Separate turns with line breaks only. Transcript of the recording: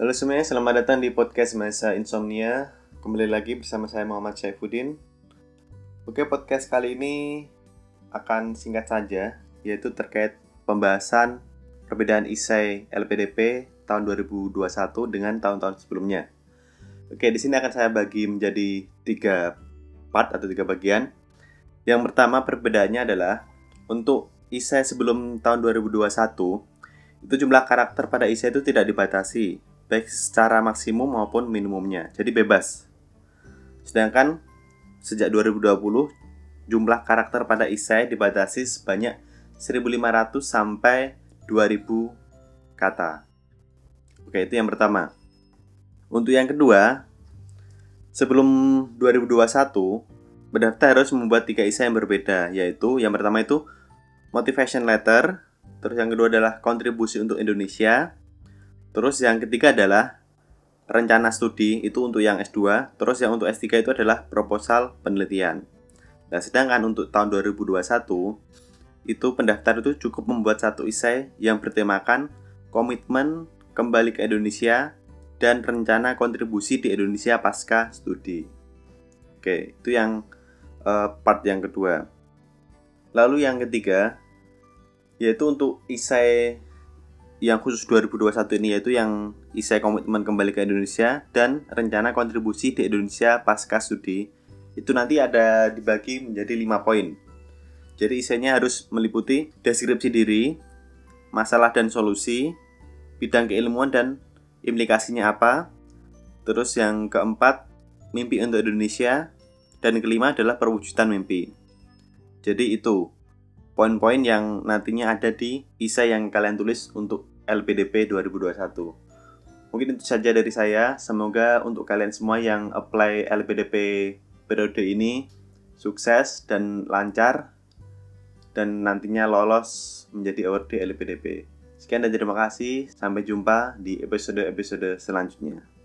Halo semuanya, selamat datang di podcast Masa Insomnia. Kembali lagi bersama saya Muhammad Syaifuddin. Oke, podcast kali ini akan singkat saja, yaitu terkait pembahasan perbedaan isai LPDP tahun 2021 dengan tahun-tahun sebelumnya. Oke, di sini akan saya bagi menjadi tiga part atau tiga bagian. Yang pertama perbedaannya adalah untuk isai sebelum tahun 2021 itu jumlah karakter pada isai itu tidak dibatasi baik secara maksimum maupun minimumnya. Jadi bebas. Sedangkan sejak 2020 jumlah karakter pada isai dibatasi sebanyak 1500 sampai 2000 kata. Oke, itu yang pertama. Untuk yang kedua, sebelum 2021, pendaftar harus membuat tiga isai yang berbeda, yaitu yang pertama itu motivation letter, terus yang kedua adalah kontribusi untuk Indonesia, Terus yang ketiga adalah rencana studi itu untuk yang S2, terus yang untuk S3 itu adalah proposal penelitian. Nah, sedangkan untuk tahun 2021 itu pendaftar itu cukup membuat satu isai yang bertemakan komitmen kembali ke Indonesia dan rencana kontribusi di Indonesia pasca studi. Oke, itu yang uh, part yang kedua. Lalu yang ketiga yaitu untuk isai yang khusus 2021 ini yaitu yang isai komitmen kembali ke Indonesia dan rencana kontribusi di Indonesia pasca studi itu nanti ada dibagi menjadi lima poin. Jadi isainya harus meliputi deskripsi diri, masalah dan solusi, bidang keilmuan dan implikasinya apa. Terus yang keempat, mimpi untuk Indonesia dan kelima adalah perwujudan mimpi. Jadi itu poin-poin yang nantinya ada di isai yang kalian tulis untuk LPDP 2021. Mungkin itu saja dari saya. Semoga untuk kalian semua yang apply LPDP periode ini sukses dan lancar dan nantinya lolos menjadi award LPDP. Sekian dan terima kasih. Sampai jumpa di episode-episode selanjutnya.